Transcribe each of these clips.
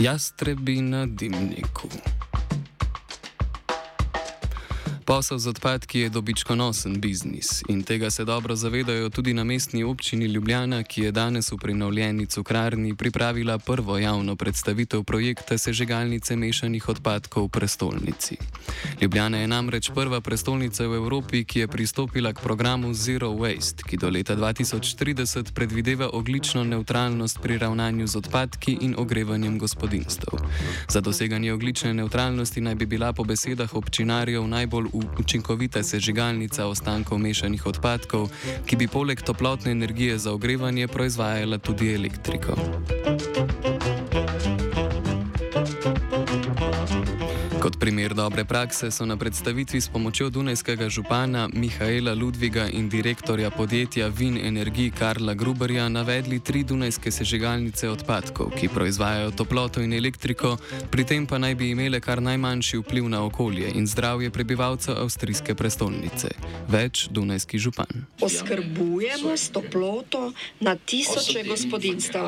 Jastrebi na dimniku. Posel z odpadki je dobičkonosen biznis in tega se dobro zavedajo tudi na mestni občini Ljubljana, ki je danes v prenovljeni cukrarni pripravila prvo javno predstavitev projekta sežigalnice mešanih odpadkov v prestolnici. Ljubljana je namreč prva prestolnica v Evropi, ki je pristopila k programu Zero Waste, ki do leta 2030 predvideva oglično neutralnost pri ravnanju z odpadki in ogrevanjem gospodinstv. Za doseganje oglične neutralnosti naj bi bila po besedah občinarjev najbolj učinkovita sežigalnica ostankov mešanih odpadkov, ki bi poleg toplotne energije za ogrevanje proizvajala tudi elektriko. Kot primer dobre prakse so na predstavitvi s pomočjo dunajskega župana Mihaela Ludviga in direktorja podjetja Vin Energy Karla Gruberja navedli tri dunajske sežigalnice odpadkov, ki proizvajajo toploto in elektriko, pri tem pa naj bi imele kar najmanjši vpliv na okolje in zdravje prebivalcev avstrijske prestolnice. Več dunajski župan. Oskrbujemo s toploto na tisoče gospodinstv.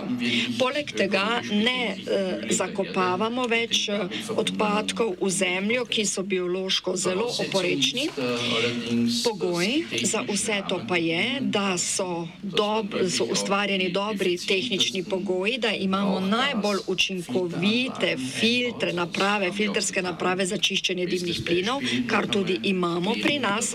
Poleg tega ne eh, zakopavamo več eh, odpadkov v zemljo, ki so biološko zelo oporečni. Pogoj za vse to pa je, da so, dob, so ustvarjeni dobri tehnični pogoji, da imamo najbolj učinkovite filtre, naprave, filtrske naprave za čiščenje dimnih plinov, kar tudi imamo pri nas.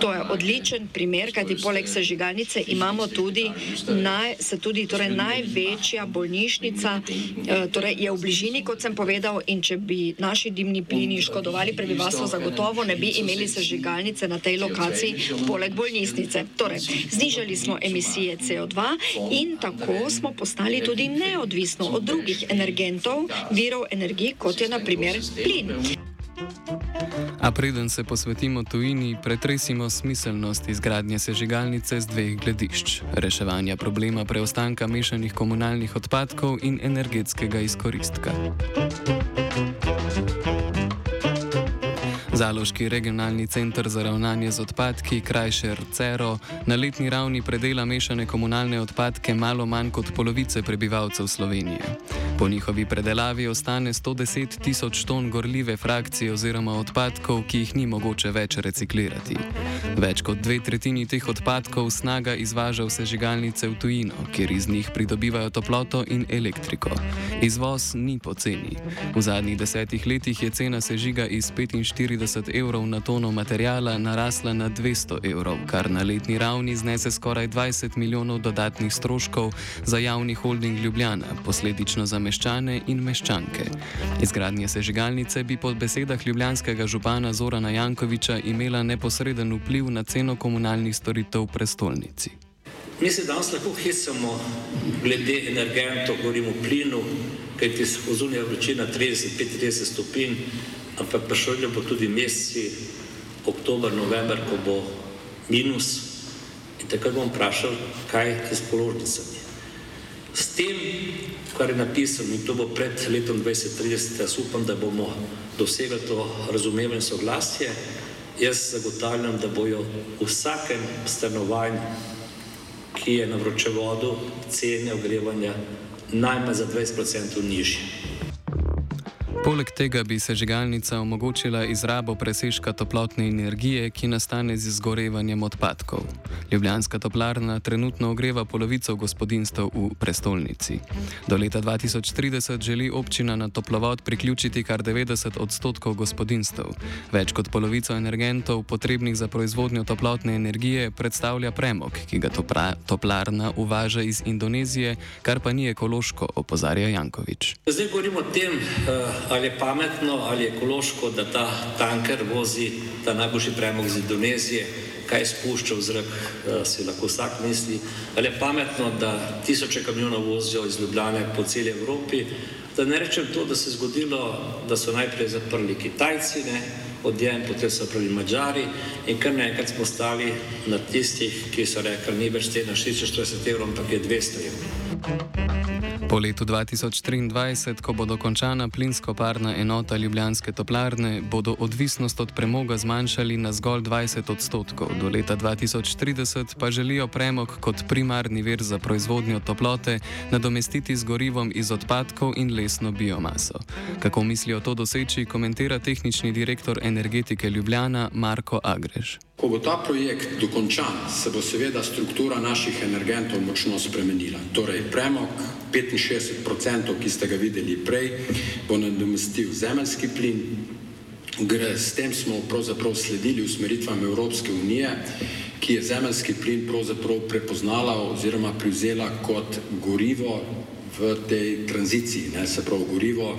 To je odličen primer, kajti poleg sežigalnice imamo tudi, naj, tudi torej največja bolnišnica, eh, torej je v bližini, kot sem povedal, in če bi naši dimni plini škodovali prebivalstvo, zagotovo ne bi imeli sežigalnice na tej lokaciji, poleg bolnišnice. Torej, znižali smo emisije CO2 in tako smo postali tudi neodvisno od drugih energentov, virov energije, kot je naprimer plin. A preden se posvetimo tujini, pretresimo smiselnost izgradnje sežigalnice z dveh gledišč: reševanja problema preostanka mešanih komunalnih odpadkov in energetskega izkoristka. Zaloški regionalni center za ravnanje z odpadki, krajše RCERO, na letni ravni predela mešane komunalne odpadke malo manj kot polovice prebivalcev Slovenije. Po njihovi predelavi ostane 110 tisoč ton gorljive frakcije oziroma odpadkov, ki jih ni mogoče več reciklirati. Več kot dve tretjini teh odpadkov snaga izvaža v sežigalnice v tujino, kjer iz njih pridobivajo toploto in elektriko. Izvoz ni poceni. V zadnjih desetih letih je cena sežiga iz 45 evrov na tono materijala narasla na 200 evrov, kar na letni ravni znese skoraj 20 milijonov dodatnih stroškov za javni holding Ljubljana, posledično za meščane in meščanke. Izgradnja sežigalnice bi po besedah ljubljanskega župana Zorana Jankoviča imela neposreden vpliv na ceno komunalnih storitev v prestolnici. Mi se danes lahko hecamo glede energentov, govorimo o plinu, kajti ozunja je vročina 30-35 stopinj, ampak prišli bo tudi meseci, oktober, november, ko bo minus in takrat bom vprašal, kaj je s položnicami. S tem, kar je napisano in to bo pred letom 2030, jaz upam, da bomo dosegli to razumevanje soglasje, jaz zagotavljam, da bojo v vsakem stanovanju, ki je na vročevodu, cene ogrevanja najmanj za 20% nižje. Poleg tega bi sežigalnica omogočila izrabo presežka toplotne energije, ki nastane z izgorevanjem odpadkov. Ljubljanska toplarna trenutno ogreva polovico gospodinstv v prestolnici. Do leta 2030 želi občina na toplovod priključiti kar 90 odstotkov gospodinstv. Več kot polovico energentov, potrebnih za proizvodnjo toplotne energije, predstavlja premog, ki ga topra, toplarna uvaža iz Indonezije, kar pa ni ekološko, opozarja Jankovič. Zdaj govorimo o tem, uh, ali je pametno ali ekološko, da ta tanker vozi ta najboljši premog iz Indonezije, kaj spušča v zrak, eh, si lahko vsak misli. Ali je pametno, da tisoče kamionov vozijo iz Ljubljane po celi Evropi. Da ne rečem to, da se je zgodilo, da so najprej zaprli Kitajci, ne, odjem, potem so zaprli Mačari in kar nekaj smo stali na tistih, ki so rekli, ni več cena 46 evrov, ampak je 200 evrov. Po letu 2023, ko bo dokončana plinsko-parna enota Ljubljanske toplarne, bodo odvisnost od premoga zmanjšali na zgolj 20 odstotkov. Do leta 2030 pa želijo premog kot primarni vir za proizvodnjo toplote nadomestiti z gorivom iz odpadkov in lesno biomaso. Kako mislijo to doseči, komentira tehnični direktor energetike Ljubljana Marko Agrež. Ko bo ta projekt dokončan, se bo seveda struktura naših energentov močno spremenila. Torej, premog 65%, ki ste ga videli prej, bo nadomestil zemeljski plin. Gre, s tem smo pravzaprav sledili usmeritvam Evropske unije, ki je zemeljski plin pravzaprav prepoznala oziroma privzela kot gorivo v tej tranziciji, ne, se pravi gorivo,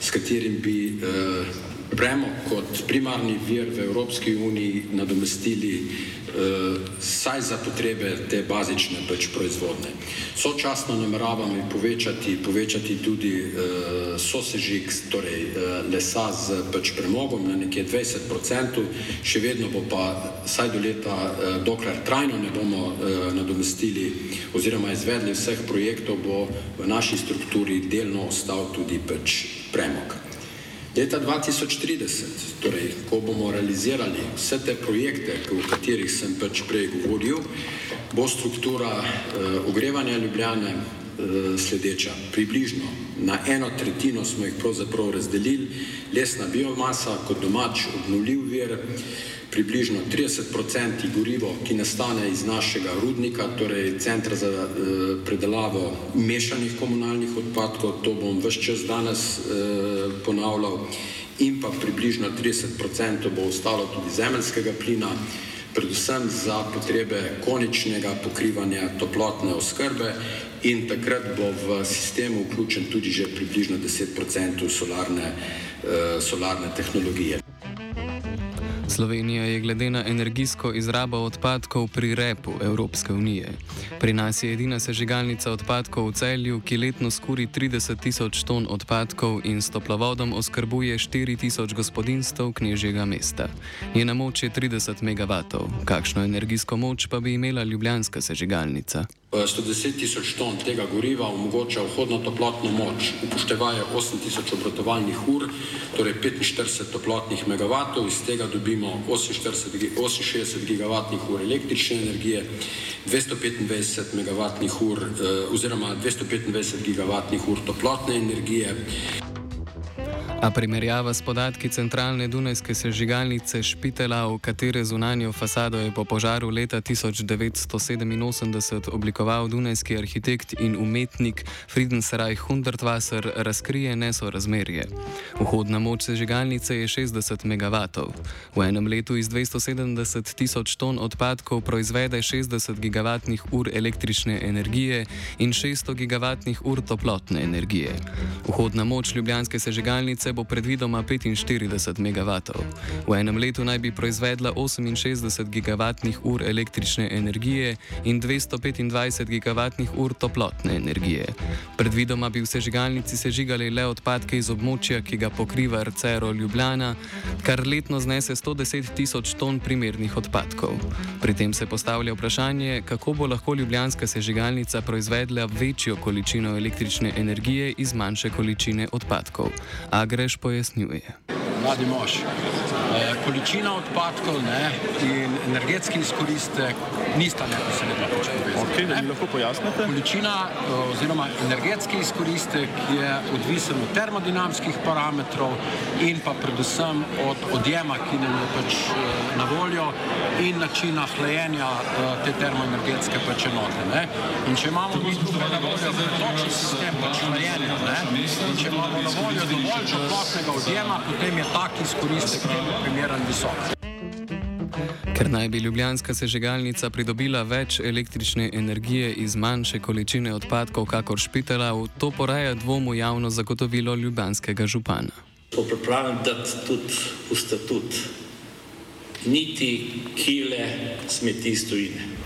s katerim bi eh, premog kot primarni vir v Evropski uniji nadomestili uh, saj za potrebe te bazične pač proizvodne. Sočasno nameravamo povečati, povečati tudi uh, sosežig, torej uh, lesa z pač premogom na nekje 20%, še vedno bo pa saj do leta, uh, dokler trajno ne bomo uh, nadomestili oziroma izvedli vseh projektov, bo v naši strukturi delno ostal tudi pač premog. Leta 2030, torej, ko bomo realizirali vse te projekte, o katerih sem pač prej govoril, bo struktura uh, ogrevanja Ljubljane sledeča. Približno na eno tretjino smo jih pravzaprav razdelili, lesna biomasa kot domač obnovljiv vir, približno 30% gorivo, ki nastane iz našega rudnika, torej centra za uh, predelavo mešanih komunalnih odpadkov, to bom vse čas danes uh, ponavljal, in pa približno 30% bo ostalo tudi zemeljskega plina, predvsem za potrebe koničnega pokrivanja toplotne oskrbe in takrat bo v sistemu vključen tudi že približno 10% solarne, uh, solarne tehnologije. Slovenija je glede na energijsko izrabo odpadkov pri repu Evropske unije. Pri nas je edina sežigalnica odpadkov v celju, ki letno skuri 30 tisoč ton odpadkov in s toplovodom oskrbuje 4 tisoč gospodinstv knežjega mesta. Njena moč je 30 MW. Kakšno energijsko moč pa bi imela ljubljanska sežigalnica? 110 tisoč ton tega goriva omogoča vhodno toplotno moč, upoštevaje 8 tisoč obratovalnih ur, torej 45 toplotnih megavatov, iz tega dobimo 48, 68 gigavatnih ur električne energije, 225 megavatnih ur eh, oziroma 225 gigavatnih ur toplotne energije. A primerjava s podatki centralne Dunajske sežigalnice Špitela, v katere zunanjo fasado je po požaru leta 1987 oblikoval dunajski arhitekt in umetnik Friedensreich Hundertwasser, razkrije nesorazmerje. Vhodna moč sežigalnice je 60 MW. V enem letu iz 270 tisoč ton odpadkov proizvede 60 GWh električne energije in 600 GWh toplotne energije. Vhodna moč ljubljanske sežigalnice bo predvidoma 45 MW. V enem letu naj bi proizvedla 68 GWh električne energije in 225 GWh toplotne energije. Predvidoma bi v sežigalnici sežigali le odpadke iz območja, ki ga pokriva RCERO Ljubljana, kar letno znese 110 tisoč ton primernih odpadkov. Pri tem se postavlja vprašanje, kako bo lahko ljubljanska sežigalnica proizvedla večjo količino električne energije iz manjše količine odpadkov. Agre Greš pojasnjuje. Mladi mož. E, količina odpadkov ne, in energetski izkoristek nista neposredno povezana. Okay, ne? Lahko pojasnite? Količina e, oziroma energetski izkoristek je odvisen od termodinamskih parametrov in pa predvsem od odjema, ki nam je pač e, na voljo in načina hlajenja te termoenergetske pač enote. Ne? In če imamo mi tukaj na voljo točni sistem pač hlajenja ne? in če imamo na voljo dovolj toplotnega odjema, potem je tak izkoristek primeren visok. Ker naj bi ljubljanska sežigalnica pridobila več električne energije iz manjše količine odpadkov, kakor špitala, to poraja dvom v javno zagotovilo ljubljanskega župana. To pripravljam dati tudi v statut. Niti kile smeti stojine.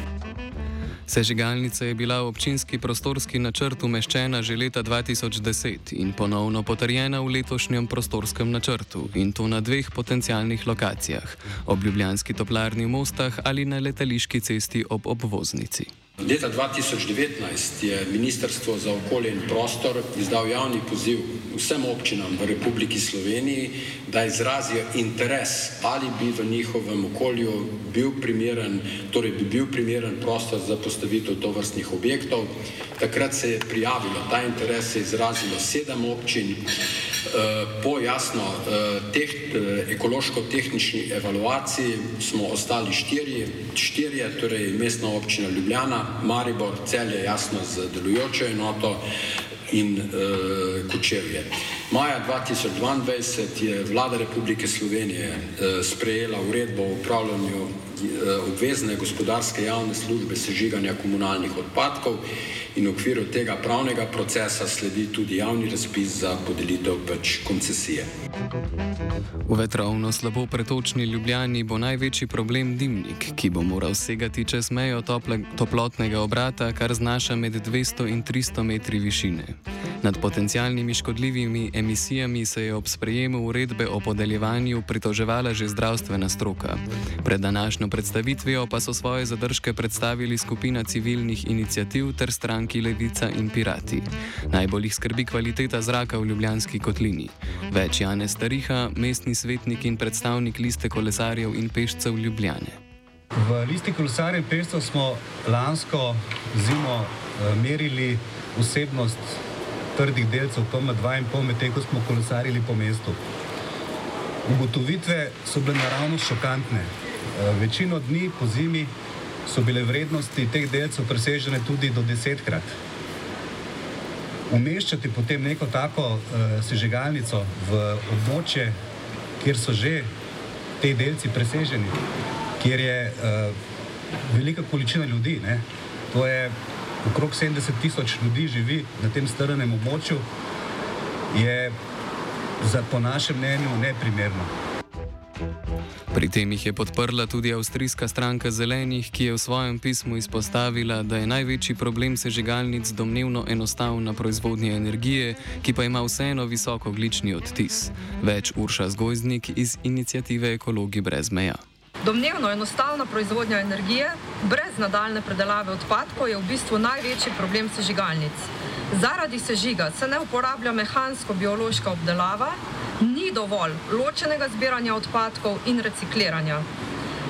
Sežigalnica je bila v občinski prostorski načrt umeščena že leta 2010 in ponovno potrjena v letošnjem prostorskem načrtu in to na dveh potencialnih lokacijah: ob Ljubljanski toplarni v Mostah ali na letališki cesti ob obvoznici. Leta 2019 je Ministrstvo za okolje in prostor izdal javni poziv vsem občinam v Republiki Sloveniji, da izrazijo interes, ali bi v njihovem okolju bil primeren, torej bi bil primeren prostor za postavitev tovrstnih objektov. Takrat se je prijavilo, ta interes je izrazilo sedem občin. Eh, po jasno eh, teh, eh, ekološko-tehnični evaluaciji smo ostali štirje, štirje, torej mestna občina Ljubljana, Maribor, Celje, jasno z delujočo enoto in uh, Kočevje. Maja 2022 je vlada Republike Slovenije uh, sprejela uredbo o upravljanju uh, obvezne gospodarske javne službe sežiganja komunalnih odpadkov in v okviru tega pravnega procesa sledi tudi javni razpis za podelitev pač koncesije. V vetrovno slabo pretočni Ljubljani bo največji problem dimnik, ki bo moral segati čez mejo tople, toplotnega obrata, kar znaša med 200 in 300 metri višine. Nad potencialnimi škodljivimi emisijami se je ob sprejemu uredbe o podeljevanju pritoževala že zdravstvena stroka. Pred današnjo predstavitvijo pa so svoje zadržke predstavili skupina civilnih inicijativ ter stranki Levica in Pirati. Najbolj jih skrbi kvaliteta zraka v Ljubljanski kotlini. Več Jane Stariha, mestni svetnik in predstavnik liste kolesarjev in pešcev Ljubljane. V listi kolesarjev in pešcev smo lansko zimo uh, merili vsebnost trdih delcev PM2 in pol, medtem ko smo kolesarili po mestu. Ugotovitve so bile naravno šokantne. Eh, večino dni po zimi so bile vrednosti teh delcev presežene tudi do desetkrat. Umeščati potem neko tako uh, sežigalnico v območje, kjer so že te delci preseženi, kjer je uh, velika količina ljudi, ne, to je okrog 70 tisoč ljudi živi na tem strnem območju, je za, po našem mnenju neprimerno. Pri tem jih je podprla tudi avstrijska stranka zelenih, ki je v svojem pismu izpostavila, da je največji problem sežigalnic domnevno enostavna proizvodnja energije, ki pa ima vseeno visoko glični odtis. Več Urša Zgozdnik iz inicijative Ekologi brez meja. Domnevno enostavna proizvodnja energije brez nadaljne predelave odpadkov je v bistvu največji problem sežigalnic. Zaradi sežiga se ne uporablja mehansko-biološka obdelava, ni dovolj ločenega zbiranja odpadkov in recikliranja.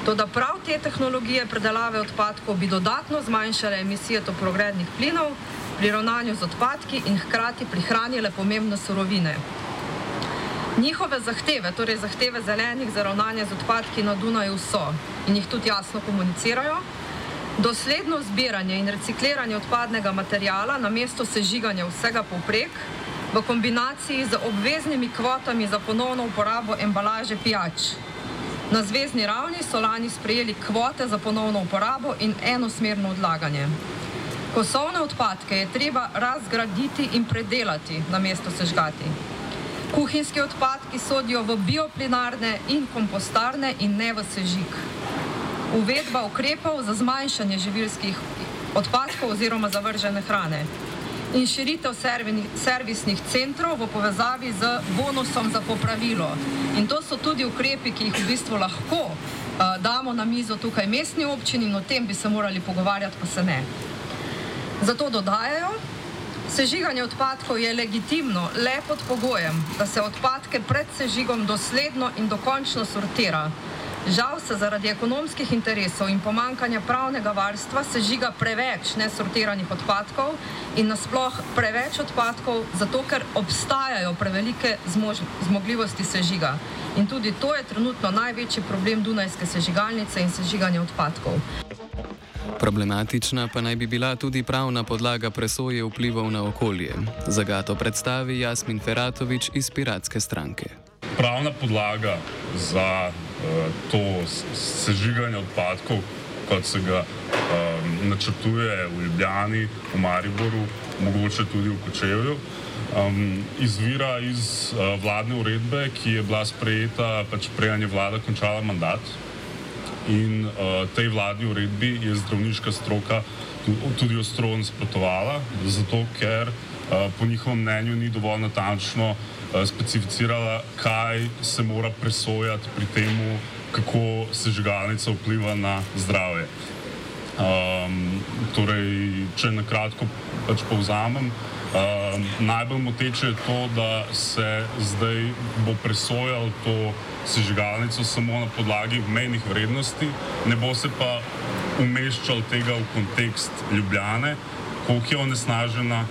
Toda prav te tehnologije predelave odpadkov bi dodatno zmanjšale emisije toplogrednih plinov pri ravnanju z odpadki in hkrati prihranile pomembne surovine. Njihove zahteve, torej zahteve zelenih za ravnanje z odpadki na Dunaju so in jih tudi jasno komunicirajo. Dosledno zbiranje in recikliranje odpadnega materijala na mesto sežiganja vsega povprek v kombinaciji z obveznimi kvotami za ponovno uporabo embalaže pijač. Na zvezdni ravni so lani sprejeli kvote za ponovno uporabo in enosmerno odlaganje. Kosovne odpadke je treba razgraditi in predelati na mesto sežgati. Kuhinjski odpadki sodijo v bioplinarne in kompostarne in ne v sežig. Uvedba ukrepov za zmanjšanje živilskih odpadkov oziroma zavržene hrane. In širitev servisnih centrov v povezavi z bonusom za popravilo. In to so tudi ukrepi, ki jih v bistvu lahko uh, damo na mizo tukaj mestni občini in o tem bi se morali pogovarjati, pa se ne. Zato dodajajo, Sežiganje odpadkov je legitimno le pod pogojem, da se odpadke pred sežigom dosledno in dokončno sortira. Žal se zaradi ekonomskih interesov in pomankanja pravnega varstva sežiga preveč nesortiranih odpadkov in nasploh preveč odpadkov, zato ker obstajajo prevelike zmož, zmogljivosti sežiga. In tudi to je trenutno največji problem Dunajske sežigalnice in sežiganja odpadkov. Problematična pa naj bi bila tudi pravna podlaga presoje vplivov na okolje. Zagato predstavi Jasmin Feratovič iz Piratske stranke. Pravna podlaga za to sežiganje odpadkov, kot se ga um, načrtuje v Ljubljani, v Mariboru, mogoče tudi v Kočevju, um, izvira iz uh, vladne uredbe, ki je bila sprejeta, pač prej je vlada končala mandat. In uh, tej vladni uredbi je zdravniška stroka tudi ostro nasprotovala, zato ker uh, po njihovem mnenju ni dovolj natančno uh, specificirala, kaj se mora presojati pri tem, kako sežigalnica vpliva na zdravje. Um, torej, če na kratko pač povzamem, um, najbolj moteče je to, da se zdaj bo presojal to sežigalnico samo na podlagi mejnih vrednosti, ne bo se pa umeščal tega v kontekst Ljubljane, koliko je onesnažena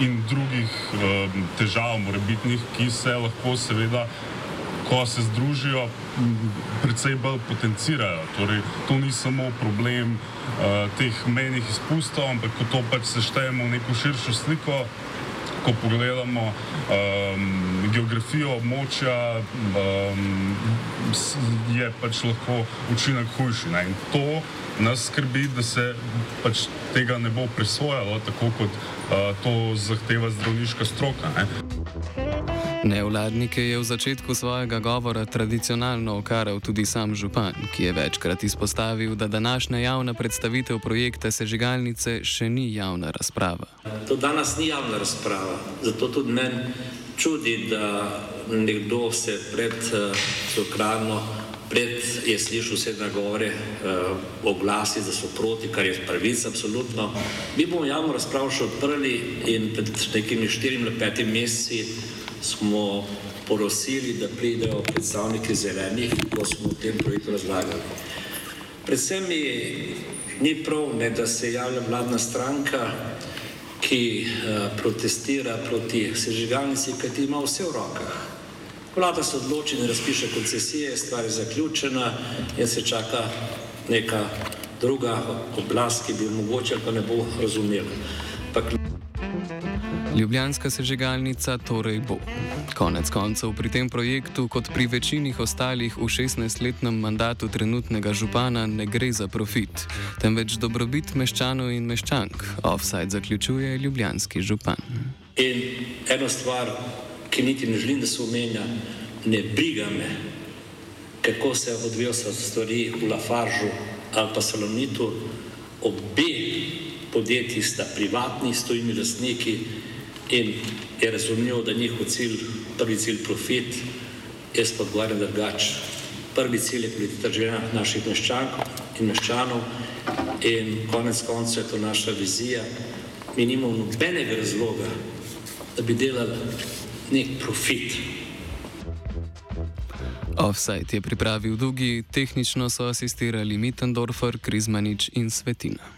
in drugih um, težav, morebitnih, ki se lahko seveda ko se združijo, predvsej bolj potencirajo. Torej, to ni samo problem uh, teh menjih izpustov, ampak ko to pač seštejemo v neko širšo sliko. Ko pogledamo um, geografijo območja, um, je pač lahko učinek hujši. Ne? In to nas skrbi, da se pač tega ne bo presojalo, tako kot uh, to zahteva zdravniška stroka. Ne? Nevladnike je v začetku svojega govora tradicionalno okaral tudi sam župan, ki je večkrat izpostavil, da današnja javna predstavitev projekta sežigalnice še ni javna razprava. To danes ni javna razprava, zato tudi meni čudi, da nekdo se pred Sokrano, uh, pred je slišal vse nagovore, uh, oglasi, da so proti, kar je pravica, absolutno. Mi bomo javno razpravo še odprli in pred nekimi štirimi ali petimi meseci smo porosili, da pridejo predstavniki zelenih, ko smo v tem projektu razlagali. Predvsem mi ni prav, ne, da se javlja vladna stranka, ki uh, protestira proti sežigalnici, ki ti ima vse v rokah. Vlada se odloči in razpiše koncesije, stvar je zaključena in se čaka neka druga oblast, ki bi mogoče pa ne bo razumela. Ljubljanska sežigalnica torej bo. Konec koncev pri tem projektu, kot pri večini ostalih v 16-letnem mandatu trenutnega župana, ne gre za profit, temveč dobrobit meščanov in meščank. Offside zaključuje ljubljanski župan. In ena stvar, ki niti ne želim, da se omenja, ne briga me, kako se odvijajo stvari v Lafaržu ali pa Salonitu. Obe podjetji sta privatni, stojimi lastniki in je razumljivo, da njihov cilj, prvi cilj profit, jaz pa odgovarjam drugače. Prvi cilj je kvaliteta življenja naših meščank in meščanov in konec konca je to naša vizija. Mi nimamo nobenega razloga, da bi delali nek profit. Offside je pripravil Dugi, tehnično so asistirali Mittendorfer, Krizmanič in Svetina.